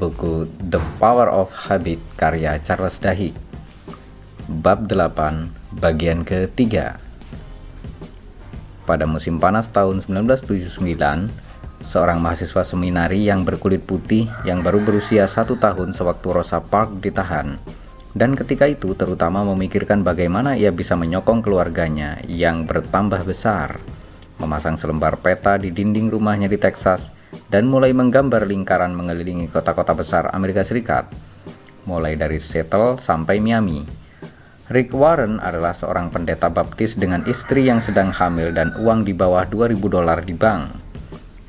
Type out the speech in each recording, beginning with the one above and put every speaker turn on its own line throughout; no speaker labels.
buku The Power of Habit karya Charles Dahi. Bab 8 bagian ketiga. Pada musim panas tahun 1979 Seorang mahasiswa seminari yang berkulit putih yang baru berusia satu tahun sewaktu Rosa Parks ditahan. Dan ketika itu terutama memikirkan bagaimana ia bisa menyokong keluarganya yang bertambah besar, memasang selembar peta di dinding rumahnya di Texas, dan mulai menggambar lingkaran mengelilingi kota-kota besar Amerika Serikat, mulai dari Seattle sampai Miami. Rick Warren adalah seorang pendeta baptis dengan istri yang sedang hamil dan uang di bawah 2000 dolar di bank.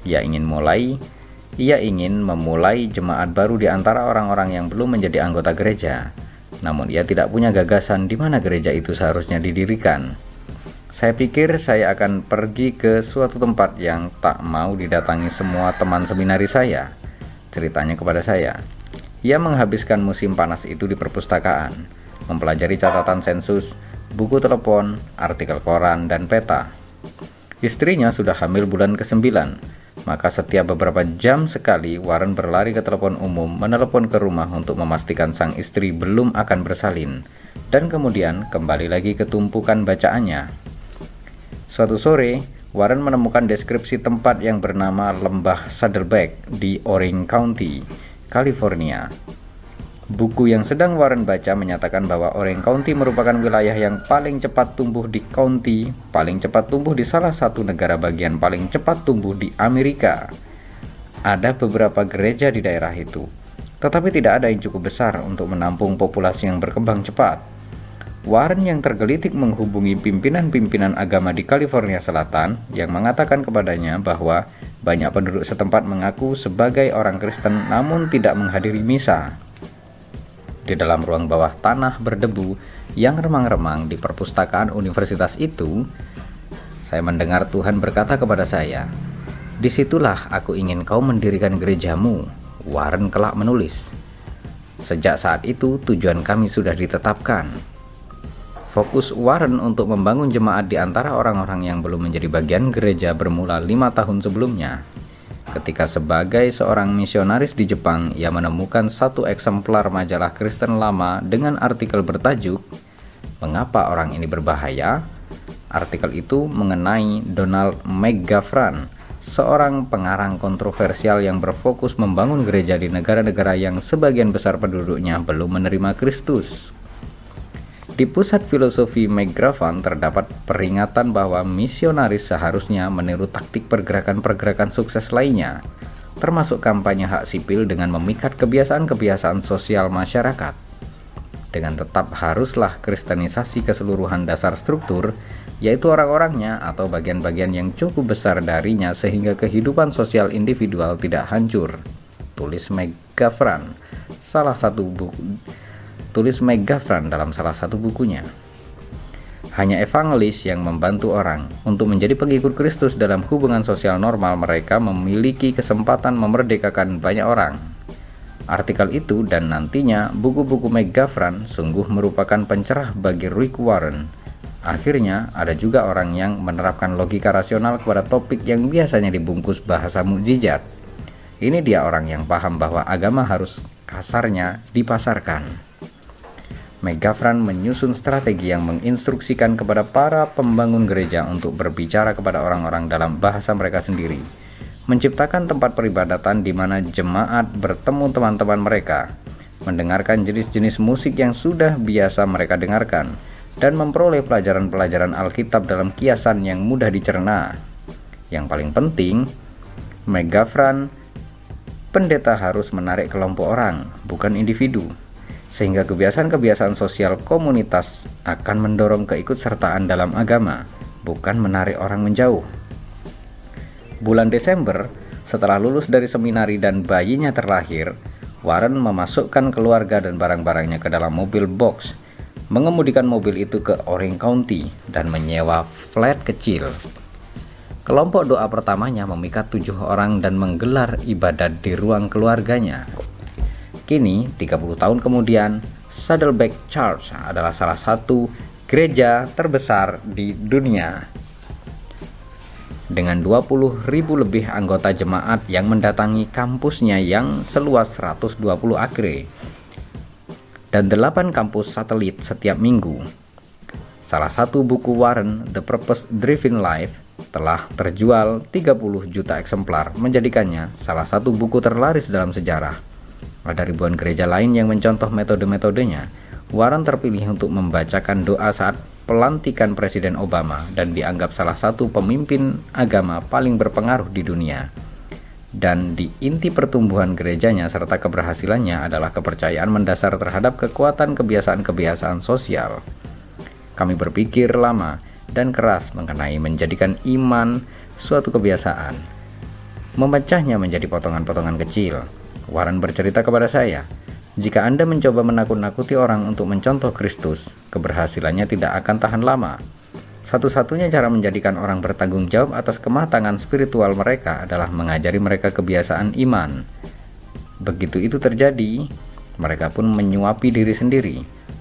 Ia ingin mulai, ia ingin memulai jemaat baru di antara orang-orang yang belum menjadi anggota gereja namun ia tidak punya gagasan di mana gereja itu seharusnya didirikan. Saya pikir saya akan pergi ke suatu tempat yang tak mau didatangi semua teman seminari saya. Ceritanya kepada saya. Ia menghabiskan musim panas itu di perpustakaan, mempelajari catatan sensus, buku telepon, artikel koran, dan peta. Istrinya sudah hamil bulan ke-9, maka setiap beberapa jam sekali Warren berlari ke telepon umum menelepon ke rumah untuk memastikan sang istri belum akan bersalin dan kemudian kembali lagi ke tumpukan bacaannya. Suatu sore, Warren menemukan deskripsi tempat yang bernama Lembah Saddleback di Orange County, California. Buku yang sedang Warren baca menyatakan bahwa Orange County merupakan wilayah yang paling cepat tumbuh di county, paling cepat tumbuh di salah satu negara bagian paling cepat tumbuh di Amerika. Ada beberapa gereja di daerah itu, tetapi tidak ada yang cukup besar untuk menampung populasi yang berkembang cepat. Warren yang tergelitik menghubungi pimpinan-pimpinan agama di California Selatan yang mengatakan kepadanya bahwa banyak penduduk setempat mengaku sebagai orang Kristen namun tidak menghadiri misa di dalam ruang bawah tanah berdebu yang remang-remang di perpustakaan universitas itu, saya mendengar Tuhan berkata kepada saya, Di situlah aku ingin kau mendirikan gerejamu, Warren kelak menulis. Sejak saat itu tujuan kami sudah ditetapkan. Fokus Warren untuk membangun jemaat di antara orang-orang yang belum menjadi bagian gereja bermula lima tahun sebelumnya Ketika sebagai seorang misionaris di Jepang, ia menemukan satu eksemplar majalah Kristen lama dengan artikel bertajuk "Mengapa Orang Ini Berbahaya?" Artikel itu mengenai Donald McGavran, seorang pengarang kontroversial yang berfokus membangun gereja di negara-negara yang sebagian besar penduduknya belum menerima Kristus. Di pusat filosofi McGravan terdapat peringatan bahwa misionaris seharusnya meniru taktik pergerakan-pergerakan sukses lainnya, termasuk kampanye hak sipil dengan memikat kebiasaan-kebiasaan sosial masyarakat. Dengan tetap haruslah kristenisasi keseluruhan dasar struktur, yaitu orang-orangnya atau bagian-bagian yang cukup besar darinya sehingga kehidupan sosial individual tidak hancur. Tulis McGavran, salah satu buku tulis Megafran dalam salah satu bukunya. Hanya evangelis yang membantu orang untuk menjadi pengikut Kristus dalam hubungan sosial normal mereka memiliki kesempatan memerdekakan banyak orang. Artikel itu dan nantinya buku-buku Megafran sungguh merupakan pencerah bagi Rick Warren. Akhirnya, ada juga orang yang menerapkan logika rasional kepada topik yang biasanya dibungkus bahasa mukjizat. Ini dia orang yang paham bahwa agama harus kasarnya dipasarkan. Megafran menyusun strategi yang menginstruksikan kepada para pembangun gereja untuk berbicara kepada orang-orang dalam bahasa mereka sendiri, menciptakan tempat peribadatan di mana jemaat bertemu teman-teman mereka, mendengarkan jenis-jenis musik yang sudah biasa mereka dengarkan, dan memperoleh pelajaran-pelajaran Alkitab dalam kiasan yang mudah dicerna. Yang paling penting, Megafran pendeta harus menarik kelompok orang, bukan individu sehingga kebiasaan-kebiasaan sosial komunitas akan mendorong keikutsertaan dalam agama, bukan menarik orang menjauh. Bulan Desember, setelah lulus dari seminari dan bayinya terlahir, Warren memasukkan keluarga dan barang-barangnya ke dalam mobil box, mengemudikan mobil itu ke Orange County, dan menyewa flat kecil. Kelompok doa pertamanya memikat tujuh orang dan menggelar ibadat di ruang keluarganya. Kini, 30 tahun kemudian, Saddleback Church adalah salah satu gereja terbesar di dunia. dengan 20 ribu lebih anggota jemaat yang mendatangi kampusnya yang seluas 120 akre dan 8 kampus satelit setiap minggu. Salah satu buku Warren, The Purpose Driven Life, telah terjual 30 juta eksemplar, menjadikannya salah satu buku terlaris dalam sejarah. Ada ribuan gereja lain yang mencontoh metode-metodenya. Warren terpilih untuk membacakan doa saat pelantikan Presiden Obama dan dianggap salah satu pemimpin agama paling berpengaruh di dunia. Dan di inti pertumbuhan gerejanya serta keberhasilannya adalah kepercayaan mendasar terhadap kekuatan kebiasaan-kebiasaan sosial. Kami berpikir lama dan keras mengenai menjadikan iman suatu kebiasaan. Memecahnya menjadi potongan-potongan kecil. Warren bercerita kepada saya, jika Anda mencoba menakut-nakuti orang untuk mencontoh Kristus, keberhasilannya tidak akan tahan lama. Satu-satunya cara menjadikan orang bertanggung jawab atas kematangan spiritual mereka adalah mengajari mereka kebiasaan iman. Begitu itu terjadi, mereka pun menyuapi diri sendiri.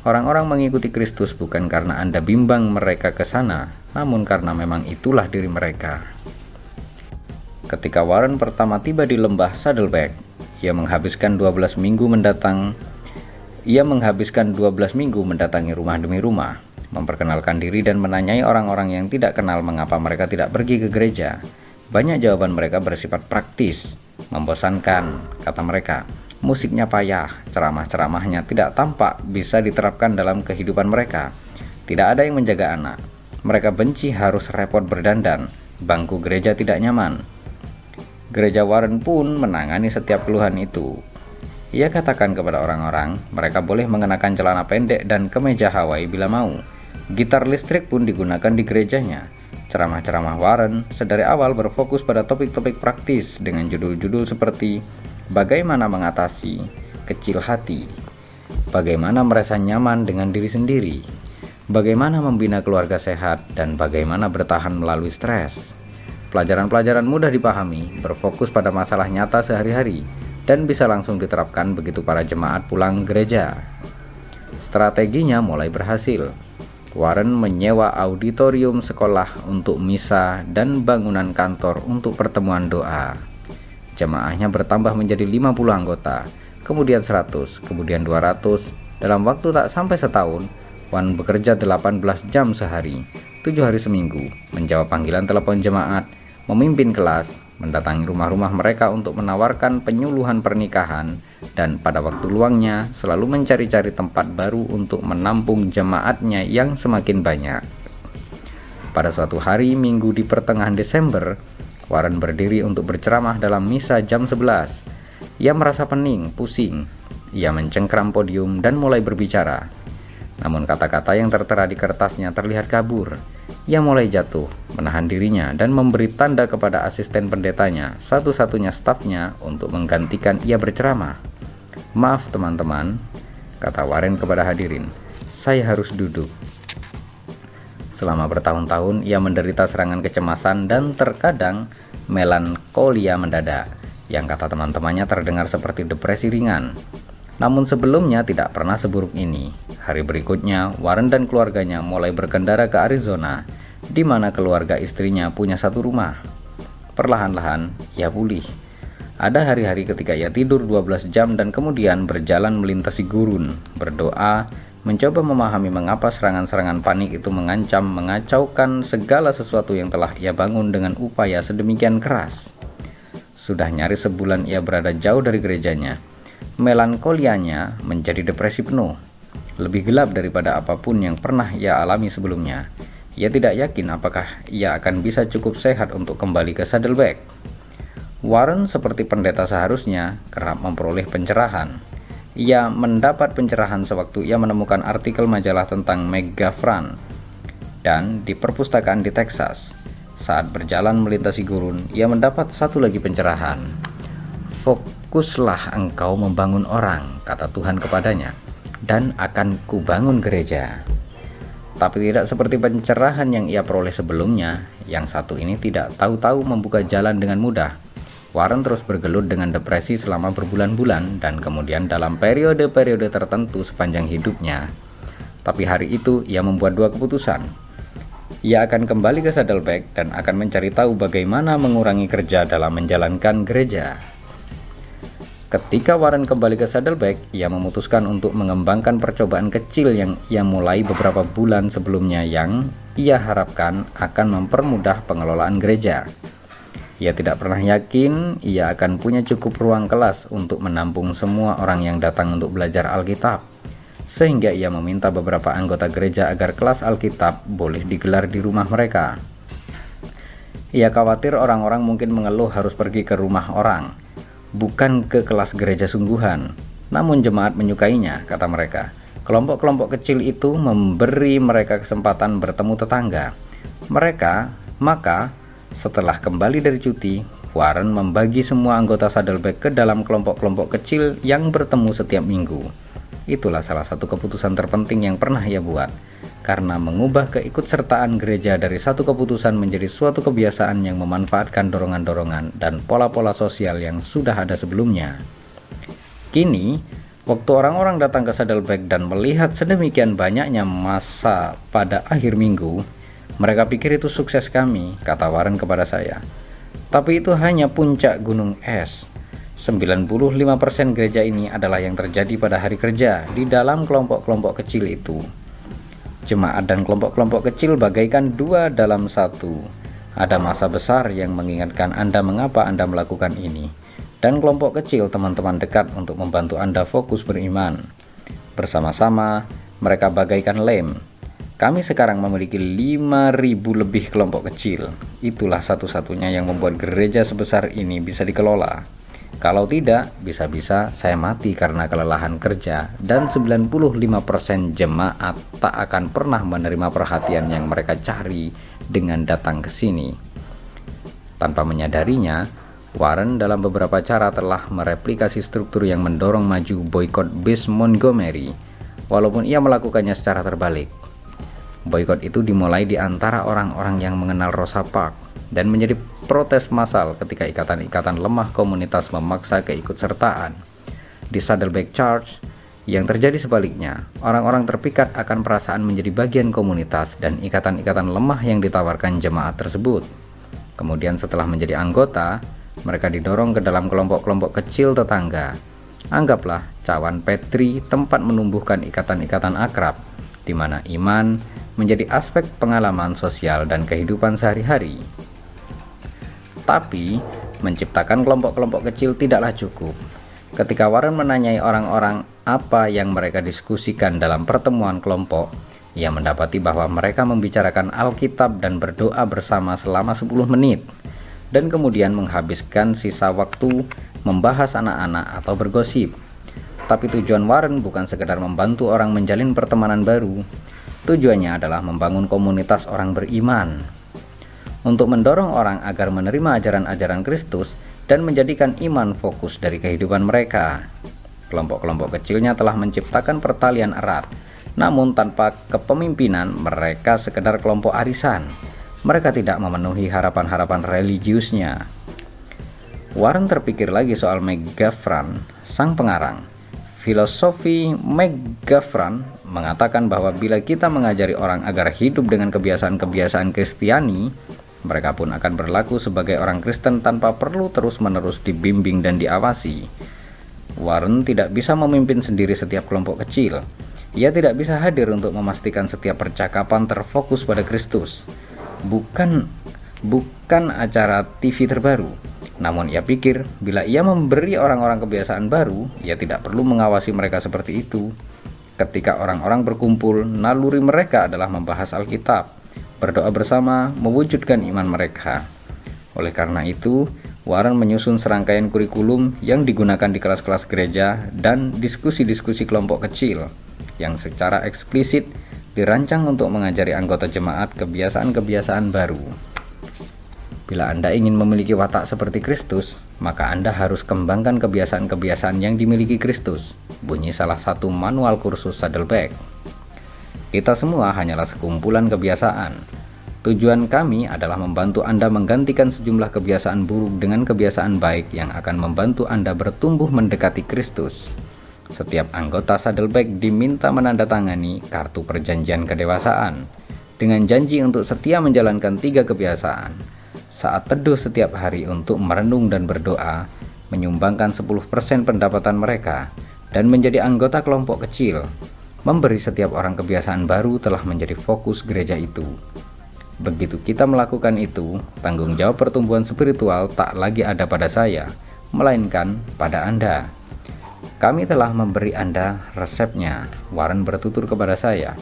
Orang-orang mengikuti Kristus bukan karena Anda bimbang mereka ke sana, namun karena memang itulah diri mereka. Ketika Warren pertama tiba di lembah Saddleback, ia menghabiskan 12 minggu mendatang ia menghabiskan 12 minggu mendatangi rumah demi rumah, memperkenalkan diri dan menanyai orang-orang yang tidak kenal mengapa mereka tidak pergi ke gereja. Banyak jawaban mereka bersifat praktis, membosankan, kata mereka. Musiknya payah, ceramah-ceramahnya tidak tampak bisa diterapkan dalam kehidupan mereka. Tidak ada yang menjaga anak. Mereka benci harus repot berdandan. Bangku gereja tidak nyaman. Gereja Warren pun menangani setiap keluhan itu. Ia katakan kepada orang-orang, mereka boleh mengenakan celana pendek dan kemeja Hawaii bila mau. Gitar listrik pun digunakan di gerejanya. Ceramah-ceramah Warren sedari awal berfokus pada topik-topik praktis dengan judul-judul seperti bagaimana mengatasi kecil hati, bagaimana merasa nyaman dengan diri sendiri, bagaimana membina keluarga sehat, dan bagaimana bertahan melalui stres. Pelajaran-pelajaran mudah dipahami, berfokus pada masalah nyata sehari-hari, dan bisa langsung diterapkan begitu para jemaat pulang gereja. Strateginya mulai berhasil. Warren menyewa auditorium sekolah untuk misa dan bangunan kantor untuk pertemuan doa. Jemaahnya bertambah menjadi 50 anggota, kemudian 100, kemudian 200. Dalam waktu tak sampai setahun, Warren bekerja 18 jam sehari, 7 hari seminggu, menjawab panggilan telepon jemaat, memimpin kelas, mendatangi rumah-rumah mereka untuk menawarkan penyuluhan pernikahan, dan pada waktu luangnya selalu mencari-cari tempat baru untuk menampung jemaatnya yang semakin banyak. Pada suatu hari minggu di pertengahan Desember, Warren berdiri untuk berceramah dalam misa jam 11. Ia merasa pening, pusing. Ia mencengkram podium dan mulai berbicara. Namun kata-kata yang tertera di kertasnya terlihat kabur ia mulai jatuh, menahan dirinya, dan memberi tanda kepada asisten pendetanya, satu-satunya stafnya, untuk menggantikan ia berceramah. Maaf teman-teman, kata Warren kepada hadirin, saya harus duduk. Selama bertahun-tahun, ia menderita serangan kecemasan dan terkadang melankolia mendadak, yang kata teman-temannya terdengar seperti depresi ringan. Namun sebelumnya tidak pernah seburuk ini. Hari berikutnya, Warren dan keluarganya mulai berkendara ke Arizona, di mana keluarga istrinya punya satu rumah. Perlahan-lahan, ia pulih. Ada hari-hari ketika ia tidur 12 jam dan kemudian berjalan melintasi gurun, berdoa, mencoba memahami mengapa serangan-serangan panik itu mengancam mengacaukan segala sesuatu yang telah ia bangun dengan upaya sedemikian keras. Sudah nyaris sebulan ia berada jauh dari gerejanya. Melankolianya menjadi depresi penuh lebih gelap daripada apa pun yang pernah ia alami sebelumnya. Ia tidak yakin apakah ia akan bisa cukup sehat untuk kembali ke Saddleback. Warren seperti pendeta seharusnya kerap memperoleh pencerahan. Ia mendapat pencerahan sewaktu ia menemukan artikel majalah tentang Megafran dan di perpustakaan di Texas. Saat berjalan melintasi gurun, ia mendapat satu lagi pencerahan. Fokuslah engkau membangun orang, kata Tuhan kepadanya dan akan kubangun gereja. Tapi tidak seperti pencerahan yang ia peroleh sebelumnya, yang satu ini tidak tahu-tahu membuka jalan dengan mudah. Warren terus bergelut dengan depresi selama berbulan-bulan dan kemudian dalam periode-periode tertentu sepanjang hidupnya. Tapi hari itu ia membuat dua keputusan. Ia akan kembali ke Saddleback dan akan mencari tahu bagaimana mengurangi kerja dalam menjalankan gereja. Ketika Warren kembali ke Saddleback, ia memutuskan untuk mengembangkan percobaan kecil yang ia mulai beberapa bulan sebelumnya yang ia harapkan akan mempermudah pengelolaan gereja. Ia tidak pernah yakin ia akan punya cukup ruang kelas untuk menampung semua orang yang datang untuk belajar Alkitab, sehingga ia meminta beberapa anggota gereja agar kelas Alkitab boleh digelar di rumah mereka. Ia khawatir orang-orang mungkin mengeluh harus pergi ke rumah orang, bukan ke kelas gereja sungguhan. Namun jemaat menyukainya, kata mereka. Kelompok-kelompok kecil itu memberi mereka kesempatan bertemu tetangga. Mereka, maka setelah kembali dari cuti, Warren membagi semua anggota Saddleback ke dalam kelompok-kelompok kecil yang bertemu setiap minggu. Itulah salah satu keputusan terpenting yang pernah ia buat karena mengubah keikutsertaan gereja dari satu keputusan menjadi suatu kebiasaan yang memanfaatkan dorongan-dorongan dan pola-pola sosial yang sudah ada sebelumnya. Kini, waktu orang-orang datang ke Saddleback dan melihat sedemikian banyaknya masa pada akhir minggu, mereka pikir itu sukses kami, kata Warren kepada saya. Tapi itu hanya puncak gunung es. 95% gereja ini adalah yang terjadi pada hari kerja di dalam kelompok-kelompok kecil itu. Jemaat dan kelompok-kelompok kecil bagaikan dua dalam satu. Ada masa besar yang mengingatkan Anda mengapa Anda melakukan ini, dan kelompok kecil teman-teman dekat untuk membantu Anda fokus beriman. Bersama-sama, mereka bagaikan lem. Kami sekarang memiliki 5.000 lebih kelompok kecil. Itulah satu-satunya yang membuat gereja sebesar ini bisa dikelola. Kalau tidak, bisa-bisa saya mati karena kelelahan kerja dan 95% jemaat tak akan pernah menerima perhatian yang mereka cari dengan datang ke sini. Tanpa menyadarinya, Warren dalam beberapa cara telah mereplikasi struktur yang mendorong maju boykot bis Montgomery, walaupun ia melakukannya secara terbalik. Boykot itu dimulai di antara orang-orang yang mengenal Rosa Parks dan menjadi protes massal ketika ikatan-ikatan lemah komunitas memaksa keikutsertaan. Di Saddleback Charge, yang terjadi sebaliknya, orang-orang terpikat akan perasaan menjadi bagian komunitas dan ikatan-ikatan lemah yang ditawarkan jemaat tersebut. Kemudian setelah menjadi anggota, mereka didorong ke dalam kelompok-kelompok kecil tetangga. Anggaplah cawan Petri tempat menumbuhkan ikatan-ikatan akrab, di mana iman menjadi aspek pengalaman sosial dan kehidupan sehari-hari. Tapi, menciptakan kelompok-kelompok kecil tidaklah cukup. Ketika Warren menanyai orang-orang apa yang mereka diskusikan dalam pertemuan kelompok, ia mendapati bahwa mereka membicarakan Alkitab dan berdoa bersama selama 10 menit, dan kemudian menghabiskan sisa waktu membahas anak-anak atau bergosip. Tapi tujuan Warren bukan sekedar membantu orang menjalin pertemanan baru, tujuannya adalah membangun komunitas orang beriman untuk mendorong orang agar menerima ajaran-ajaran Kristus dan menjadikan iman fokus dari kehidupan mereka. Kelompok-kelompok kecilnya telah menciptakan pertalian erat, namun tanpa kepemimpinan mereka sekedar kelompok arisan. Mereka tidak memenuhi harapan-harapan religiusnya. Warren terpikir lagi soal Megafran, sang pengarang. Filosofi Megafran mengatakan bahwa bila kita mengajari orang agar hidup dengan kebiasaan-kebiasaan Kristiani, mereka pun akan berlaku sebagai orang Kristen tanpa perlu terus-menerus dibimbing dan diawasi. Warren tidak bisa memimpin sendiri setiap kelompok kecil. Ia tidak bisa hadir untuk memastikan setiap percakapan terfokus pada Kristus. Bukan bukan acara TV terbaru. Namun ia pikir bila ia memberi orang-orang kebiasaan baru, ia tidak perlu mengawasi mereka seperti itu. Ketika orang-orang berkumpul, naluri mereka adalah membahas Alkitab berdoa bersama, mewujudkan iman mereka. Oleh karena itu, Warren menyusun serangkaian kurikulum yang digunakan di kelas-kelas gereja dan diskusi-diskusi kelompok kecil yang secara eksplisit dirancang untuk mengajari anggota jemaat kebiasaan-kebiasaan baru. Bila Anda ingin memiliki watak seperti Kristus, maka Anda harus kembangkan kebiasaan-kebiasaan yang dimiliki Kristus. Bunyi salah satu manual kursus Saddleback. Kita semua hanyalah sekumpulan kebiasaan. Tujuan kami adalah membantu Anda menggantikan sejumlah kebiasaan buruk dengan kebiasaan baik yang akan membantu Anda bertumbuh mendekati Kristus. Setiap anggota Saddleback diminta menandatangani kartu perjanjian kedewasaan. dengan janji untuk setia menjalankan tiga kebiasaan. Saat teduh setiap hari untuk merenung dan berdoa, menyumbangkan 10% pendapatan mereka, dan menjadi anggota kelompok kecil. Memberi setiap orang kebiasaan baru telah menjadi fokus gereja itu. Begitu kita melakukan itu, tanggung jawab pertumbuhan spiritual tak lagi ada pada saya, melainkan pada Anda. Kami telah memberi Anda resepnya. Warren bertutur kepada saya.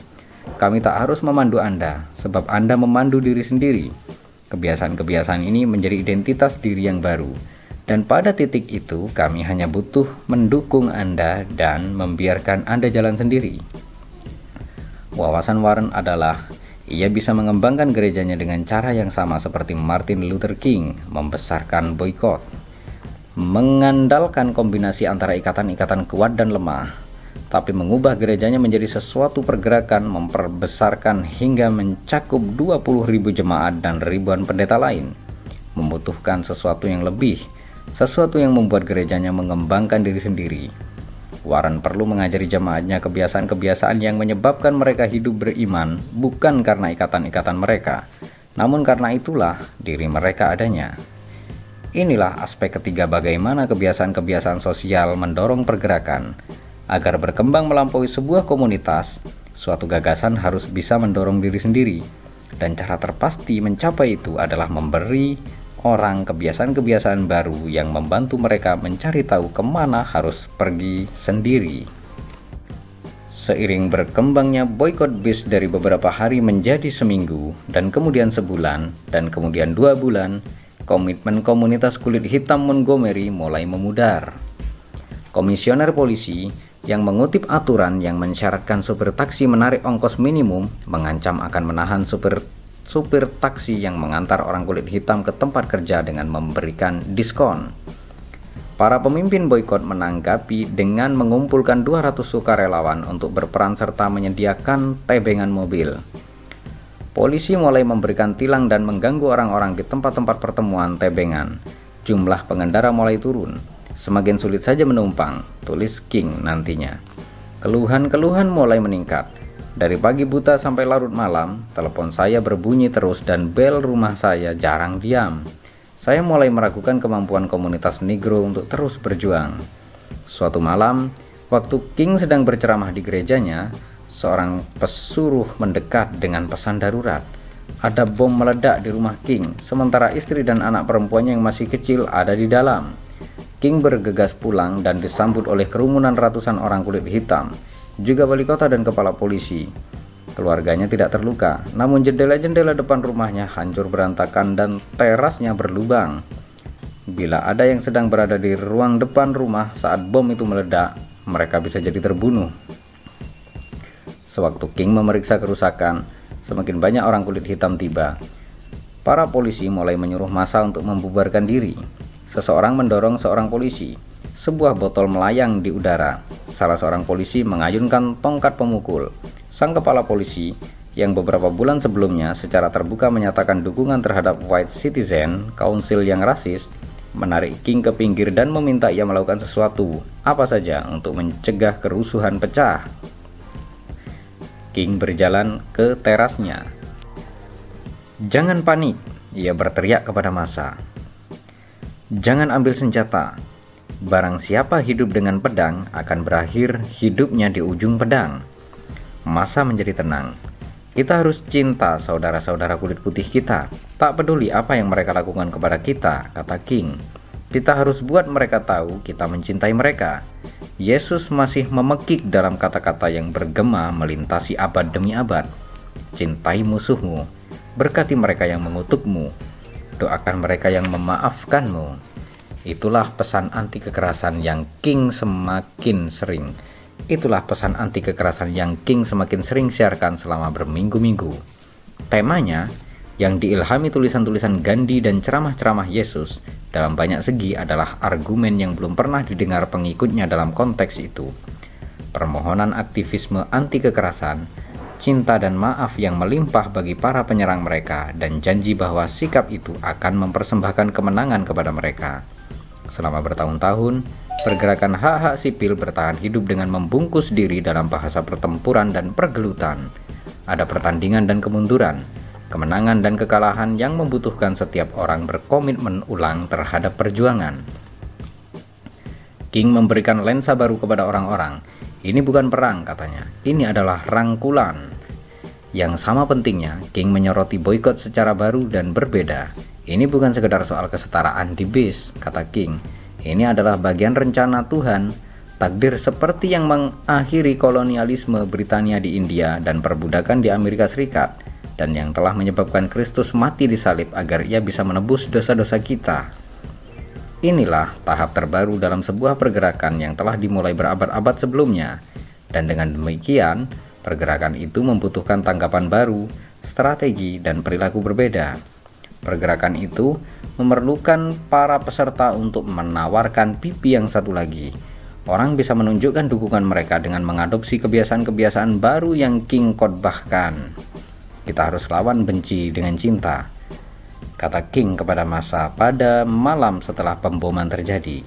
Kami tak harus memandu Anda, sebab Anda memandu diri sendiri. Kebiasaan-kebiasaan ini menjadi identitas diri yang baru. Dan pada titik itu, kami hanya butuh mendukung Anda dan membiarkan Anda jalan sendiri. Wawasan Warren adalah ia bisa mengembangkan gerejanya dengan cara yang sama seperti Martin Luther King membesarkan boykot, mengandalkan kombinasi antara ikatan-ikatan kuat dan lemah, tapi mengubah gerejanya menjadi sesuatu pergerakan memperbesarkan hingga mencakup 20.000 jemaat dan ribuan pendeta lain membutuhkan sesuatu yang lebih sesuatu yang membuat gerejanya mengembangkan diri sendiri. Warren perlu mengajari jemaatnya kebiasaan-kebiasaan yang menyebabkan mereka hidup beriman bukan karena ikatan-ikatan mereka. Namun karena itulah diri mereka adanya. Inilah aspek ketiga bagaimana kebiasaan-kebiasaan sosial mendorong pergerakan. Agar berkembang melampaui sebuah komunitas, suatu gagasan harus bisa mendorong diri sendiri, dan cara terpasti mencapai itu adalah memberi orang kebiasaan-kebiasaan baru yang membantu mereka mencari tahu ke mana harus pergi sendiri. Seiring berkembangnya boykot bis dari beberapa hari menjadi seminggu, dan kemudian sebulan, dan kemudian dua bulan, komitmen komunitas kulit hitam Montgomery mulai memudar. Komisioner polisi yang mengutip aturan yang mensyaratkan supir taksi menarik ongkos minimum mengancam akan menahan supir supir taksi yang mengantar orang kulit hitam ke tempat kerja dengan memberikan diskon. Para pemimpin boykot menanggapi dengan mengumpulkan 200 sukarelawan untuk berperan serta menyediakan tebengan mobil. Polisi mulai memberikan tilang dan mengganggu orang-orang di tempat-tempat pertemuan tebengan. Jumlah pengendara mulai turun semakin sulit saja menumpang, tulis King nantinya. Keluhan-keluhan mulai meningkat. Dari pagi buta sampai larut malam, telepon saya berbunyi terus dan bel rumah saya jarang diam. Saya mulai meragukan kemampuan komunitas Negro untuk terus berjuang. Suatu malam, waktu King sedang berceramah di gerejanya, seorang pesuruh mendekat dengan pesan darurat. Ada bom meledak di rumah King, sementara istri dan anak perempuannya yang masih kecil ada di dalam. King bergegas pulang dan disambut oleh kerumunan ratusan orang kulit hitam, juga wali kota dan kepala polisi. Keluarganya tidak terluka, namun jendela-jendela depan rumahnya hancur berantakan dan terasnya berlubang. Bila ada yang sedang berada di ruang depan rumah saat bom itu meledak, mereka bisa jadi terbunuh. Sewaktu King memeriksa kerusakan, semakin banyak orang kulit hitam tiba. Para polisi mulai menyuruh masa untuk membubarkan diri. Seseorang mendorong seorang polisi. Sebuah botol melayang di udara. Salah seorang polisi mengayunkan tongkat pemukul. Sang kepala polisi yang beberapa bulan sebelumnya secara terbuka menyatakan dukungan terhadap White Citizen Council yang rasis, menarik King ke pinggir dan meminta ia melakukan sesuatu, apa saja untuk mencegah kerusuhan pecah. King berjalan ke terasnya. Jangan panik, ia berteriak kepada masa. Jangan ambil senjata. Barang siapa hidup dengan pedang akan berakhir hidupnya di ujung pedang. Masa menjadi tenang. Kita harus cinta saudara-saudara kulit putih kita. Tak peduli apa yang mereka lakukan kepada kita, kata King. Kita harus buat mereka tahu kita mencintai mereka. Yesus masih memekik dalam kata-kata yang bergema melintasi abad demi abad. Cintai musuhmu, berkati mereka yang mengutukmu, doakan mereka yang memaafkanmu. Itulah pesan anti kekerasan yang King semakin sering. Itulah pesan anti kekerasan yang King semakin sering siarkan selama berminggu-minggu. Temanya yang diilhami tulisan-tulisan Gandhi dan ceramah-ceramah Yesus dalam banyak segi adalah argumen yang belum pernah didengar pengikutnya dalam konteks itu. Permohonan aktivisme anti kekerasan cinta dan maaf yang melimpah bagi para penyerang mereka, dan janji bahwa sikap itu akan mempersembahkan kemenangan kepada mereka. Selama bertahun-tahun, pergerakan hak-hak sipil bertahan hidup dengan membungkus diri dalam bahasa pertempuran dan pergelutan. ada pertandingan dan kemunduran, kemenangan dan kekalahan yang membutuhkan setiap orang berkomitmen ulang terhadap perjuangan. King memberikan lensa baru kepada orang-orang. Ini bukan perang, katanya. Ini adalah rangkulan. Yang sama pentingnya, King menyoroti boykot secara baru dan berbeda. Ini bukan sekedar soal kesetaraan di bis, kata King. Ini adalah bagian rencana Tuhan Takdir seperti yang mengakhiri kolonialisme Britania di India dan perbudakan di Amerika Serikat, dan yang telah menyebabkan Kristus mati di salib agar ia bisa menebus dosa-dosa kita. Inilah tahap terbaru dalam sebuah pergerakan yang telah dimulai berabad-abad sebelumnya, dan dengan demikian, pergerakan itu membutuhkan tanggapan baru, strategi, dan perilaku berbeda. Pergerakan itu memerlukan para peserta untuk menawarkan pipi yang satu lagi, Orang bisa menunjukkan dukungan mereka dengan mengadopsi kebiasaan-kebiasaan baru yang King khotbahkan. Kita harus lawan benci dengan cinta. Kata King kepada masa pada malam setelah pemboman terjadi.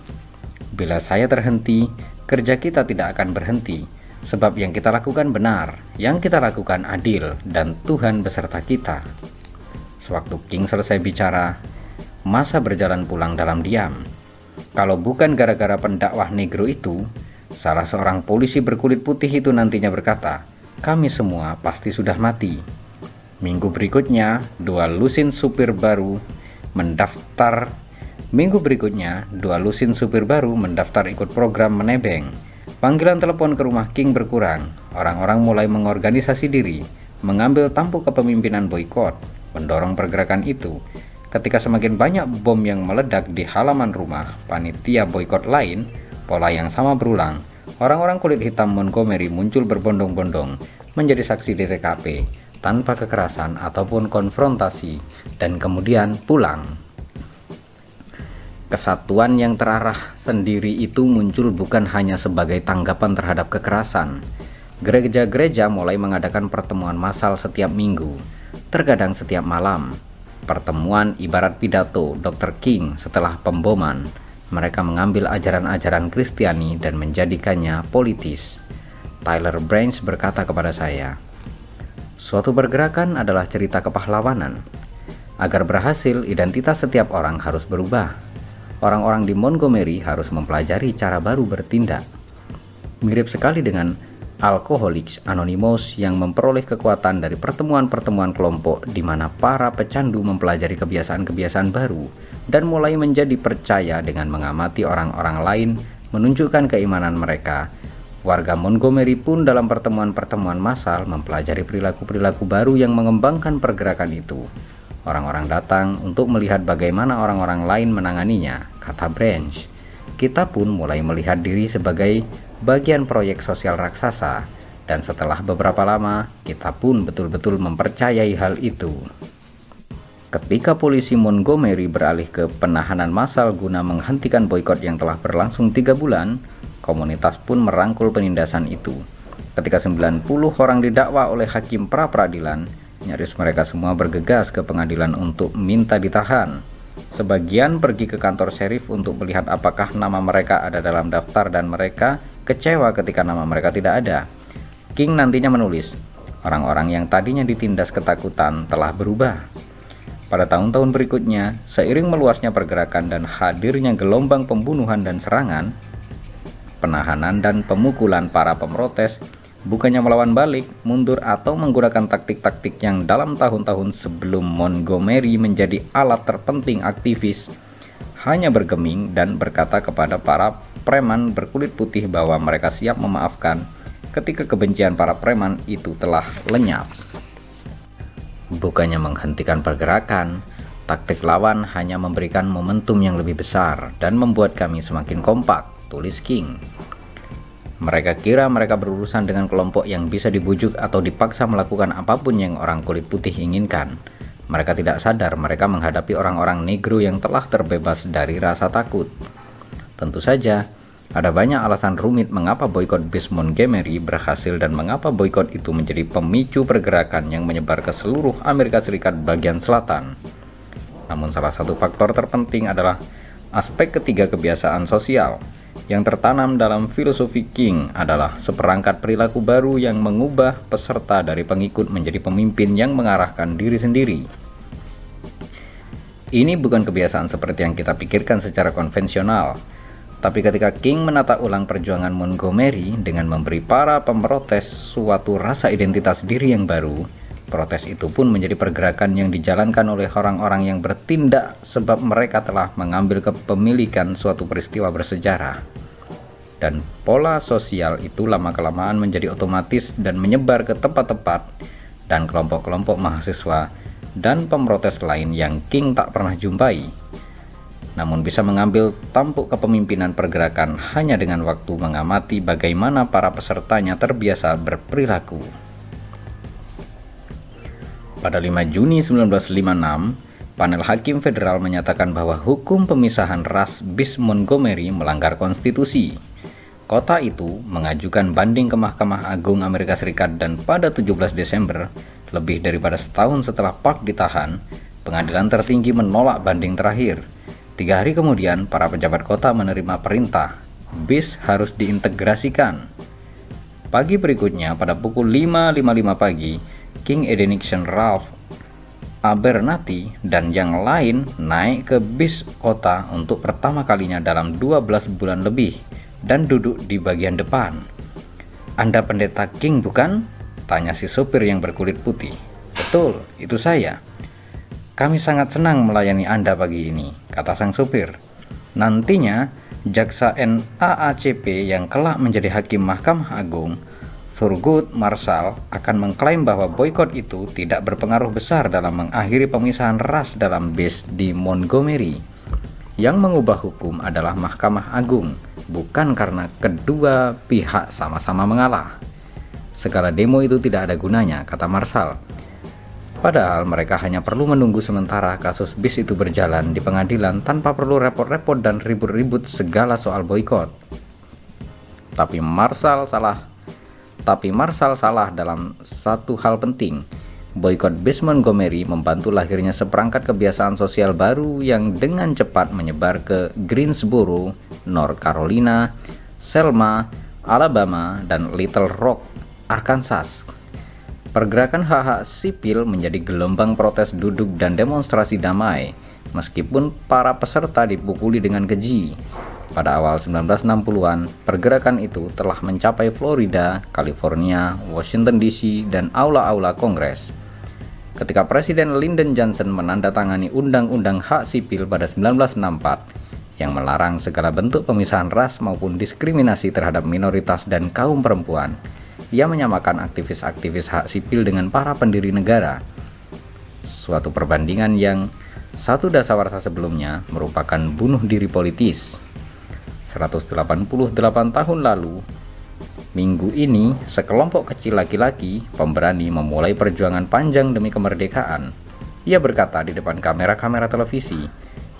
Bila saya terhenti, kerja kita tidak akan berhenti, sebab yang kita lakukan benar, yang kita lakukan adil, dan Tuhan beserta kita. Sewaktu King selesai bicara, masa berjalan pulang dalam diam kalau bukan gara-gara pendakwah negro itu, salah seorang polisi berkulit putih itu nantinya berkata, kami semua pasti sudah mati. Minggu berikutnya, dua lusin supir baru mendaftar Minggu berikutnya, dua lusin supir baru mendaftar ikut program menebeng. Panggilan telepon ke rumah King berkurang. Orang-orang mulai mengorganisasi diri, mengambil tampuk kepemimpinan boykot, mendorong pergerakan itu, Ketika semakin banyak bom yang meledak di halaman rumah panitia boykot lain, pola yang sama berulang. Orang-orang kulit hitam Montgomery muncul berbondong-bondong menjadi saksi di TKP tanpa kekerasan ataupun konfrontasi dan kemudian pulang. Kesatuan yang terarah sendiri itu muncul bukan hanya sebagai tanggapan terhadap kekerasan. Gereja-gereja mulai mengadakan pertemuan massal setiap minggu, terkadang setiap malam, pertemuan ibarat pidato Dr. King setelah pemboman, mereka mengambil ajaran-ajaran Kristiani dan menjadikannya politis. Tyler Branch berkata kepada saya, Suatu pergerakan adalah cerita kepahlawanan. Agar berhasil, identitas setiap orang harus berubah. Orang-orang di Montgomery harus mempelajari cara baru bertindak. Mirip sekali dengan Alcoholics Anonymous yang memperoleh kekuatan dari pertemuan-pertemuan kelompok di mana para pecandu mempelajari kebiasaan-kebiasaan baru dan mulai menjadi percaya dengan mengamati orang-orang lain menunjukkan keimanan mereka. Warga Montgomery pun dalam pertemuan-pertemuan massal mempelajari perilaku-perilaku baru yang mengembangkan pergerakan itu. Orang-orang datang untuk melihat bagaimana orang-orang lain menanganinya, kata Branch. Kita pun mulai melihat diri sebagai bagian proyek sosial raksasa, dan setelah beberapa lama, kita pun betul-betul mempercayai hal itu. Ketika polisi Montgomery beralih ke penahanan massal guna menghentikan boykot yang telah berlangsung tiga bulan, komunitas pun merangkul penindasan itu. Ketika 90 orang didakwa oleh hakim pra-peradilan, nyaris mereka semua bergegas ke pengadilan untuk minta ditahan. Sebagian pergi ke kantor sheriff untuk melihat apakah nama mereka ada dalam daftar dan mereka kecewa ketika nama mereka tidak ada. King nantinya menulis, orang-orang yang tadinya ditindas ketakutan telah berubah. Pada tahun-tahun berikutnya, seiring meluasnya pergerakan dan hadirnya gelombang pembunuhan dan serangan, penahanan dan pemukulan para pemrotes bukannya melawan balik, mundur atau menggunakan taktik-taktik yang dalam tahun-tahun sebelum Montgomery menjadi alat terpenting aktivis, hanya bergeming dan berkata kepada para preman berkulit putih bahwa mereka siap memaafkan ketika kebencian para preman itu telah lenyap. Bukannya menghentikan pergerakan, taktik lawan hanya memberikan momentum yang lebih besar dan membuat kami semakin kompak, tulis King. Mereka kira mereka berurusan dengan kelompok yang bisa dibujuk atau dipaksa melakukan apa pun yang orang kulit putih inginkan. Mereka tidak sadar mereka menghadapi orang-orang negro yang telah terbebas dari rasa takut. Tentu saja, ada banyak alasan rumit mengapa boykot bis Montgomery berhasil dan mengapa boykot itu menjadi pemicu pergerakan yang menyebar ke seluruh Amerika Serikat bagian selatan. Namun salah satu faktor terpenting adalah Aspek ketiga kebiasaan sosial yang tertanam dalam filosofi King adalah seperangkat perilaku baru yang mengubah peserta dari pengikut menjadi pemimpin yang mengarahkan diri sendiri. Ini bukan kebiasaan seperti yang kita pikirkan secara konvensional, tapi ketika King menata ulang perjuangan Montgomery dengan memberi para pemrotes suatu rasa identitas diri yang baru, protes itu pun menjadi pergerakan yang dijalankan oleh orang-orang yang bertindak sebab mereka telah mengambil kepemilikan suatu peristiwa bersejarah dan pola sosial itu lama-kelamaan menjadi otomatis dan menyebar ke tempat-tempat dan kelompok-kelompok mahasiswa dan pemrotes lain yang King tak pernah jumpai. Namun bisa mengambil tampuk kepemimpinan pergerakan hanya dengan waktu mengamati bagaimana para pesertanya terbiasa berperilaku. Pada 5 Juni 1956, panel hakim federal menyatakan bahwa hukum pemisahan ras bis Montgomery melanggar konstitusi. Kota itu mengajukan banding ke Mahkamah Agung Amerika Serikat dan pada 17 Desember, lebih daripada setahun setelah Park ditahan, pengadilan tertinggi menolak banding terakhir. Tiga hari kemudian, para pejabat kota menerima perintah, bis harus diintegrasikan. Pagi berikutnya, pada pukul 5.55 pagi, King Edeniction Ralph Abernathy dan yang lain naik ke bis kota untuk pertama kalinya dalam 12 bulan lebih dan duduk di bagian depan. Anda pendeta King bukan? Tanya si sopir yang berkulit putih. Betul, itu saya. Kami sangat senang melayani Anda pagi ini, kata sang sopir. Nantinya, jaksa NAACP yang kelak menjadi hakim Mahkamah Agung, Thurgood Marshall akan mengklaim bahwa boykot itu tidak berpengaruh besar dalam mengakhiri pemisahan ras dalam base di Montgomery. Yang mengubah hukum adalah Mahkamah Agung bukan karena kedua pihak sama-sama mengalah. Segala demo itu tidak ada gunanya, kata Marsal. Padahal mereka hanya perlu menunggu sementara kasus bis itu berjalan di pengadilan tanpa perlu repot-repot dan ribut-ribut segala soal boykot. Tapi Marsal salah. Tapi Marsal salah dalam satu hal penting Boykot bis Montgomery membantu lahirnya seperangkat kebiasaan sosial baru yang dengan cepat menyebar ke Greensboro, North Carolina, Selma, Alabama, dan Little Rock, Arkansas. Pergerakan hak-hak sipil menjadi gelombang protes duduk dan demonstrasi damai, meskipun para peserta dipukuli dengan keji. Pada awal 1960-an, pergerakan itu telah mencapai Florida, California, Washington DC, dan aula-aula Kongres ketika Presiden Lyndon Johnson menandatangani Undang-Undang Hak Sipil pada 1964 yang melarang segala bentuk pemisahan ras maupun diskriminasi terhadap minoritas dan kaum perempuan. Ia menyamakan aktivis-aktivis hak sipil dengan para pendiri negara. Suatu perbandingan yang satu dasawarsa sebelumnya merupakan bunuh diri politis. 188 tahun lalu, Minggu ini, sekelompok kecil laki-laki pemberani memulai perjuangan panjang demi kemerdekaan. Ia berkata di depan kamera-kamera televisi,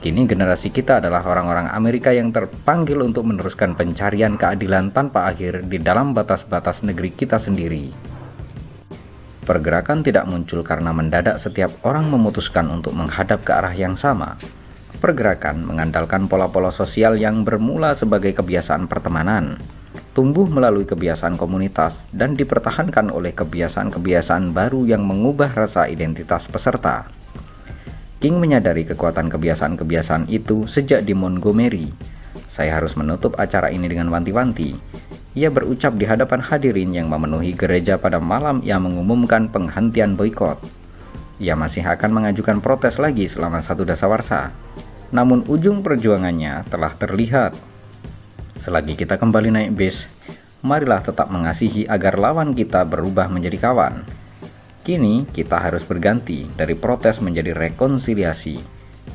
Kini generasi kita adalah orang-orang Amerika yang terpanggil untuk meneruskan pencarian keadilan tanpa akhir di dalam batas-batas negeri kita sendiri. Pergerakan tidak muncul karena mendadak setiap orang memutuskan untuk menghadap ke arah yang sama. Pergerakan mengandalkan pola-pola sosial yang bermula sebagai kebiasaan pertemanan, tumbuh melalui kebiasaan komunitas dan dipertahankan oleh kebiasaan-kebiasaan baru yang mengubah rasa identitas peserta. King menyadari kekuatan kebiasaan-kebiasaan itu sejak di Montgomery. Saya harus menutup acara ini dengan wanti-wanti. Ia berucap di hadapan hadirin yang memenuhi gereja pada malam ia mengumumkan penghentian boykot. Ia masih akan mengajukan protes lagi selama satu dasawarsa. Namun ujung perjuangannya telah terlihat Selagi kita kembali naik bis, marilah tetap mengasihi agar lawan kita berubah menjadi kawan. Kini kita harus berganti dari protes menjadi rekonsiliasi.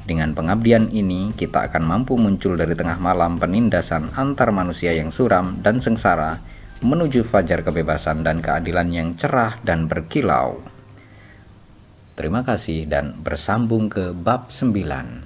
Dengan pengabdian ini, kita akan mampu muncul dari tengah malam penindasan antar manusia yang suram dan sengsara menuju fajar kebebasan dan keadilan yang cerah dan berkilau. Terima kasih dan bersambung ke bab 9.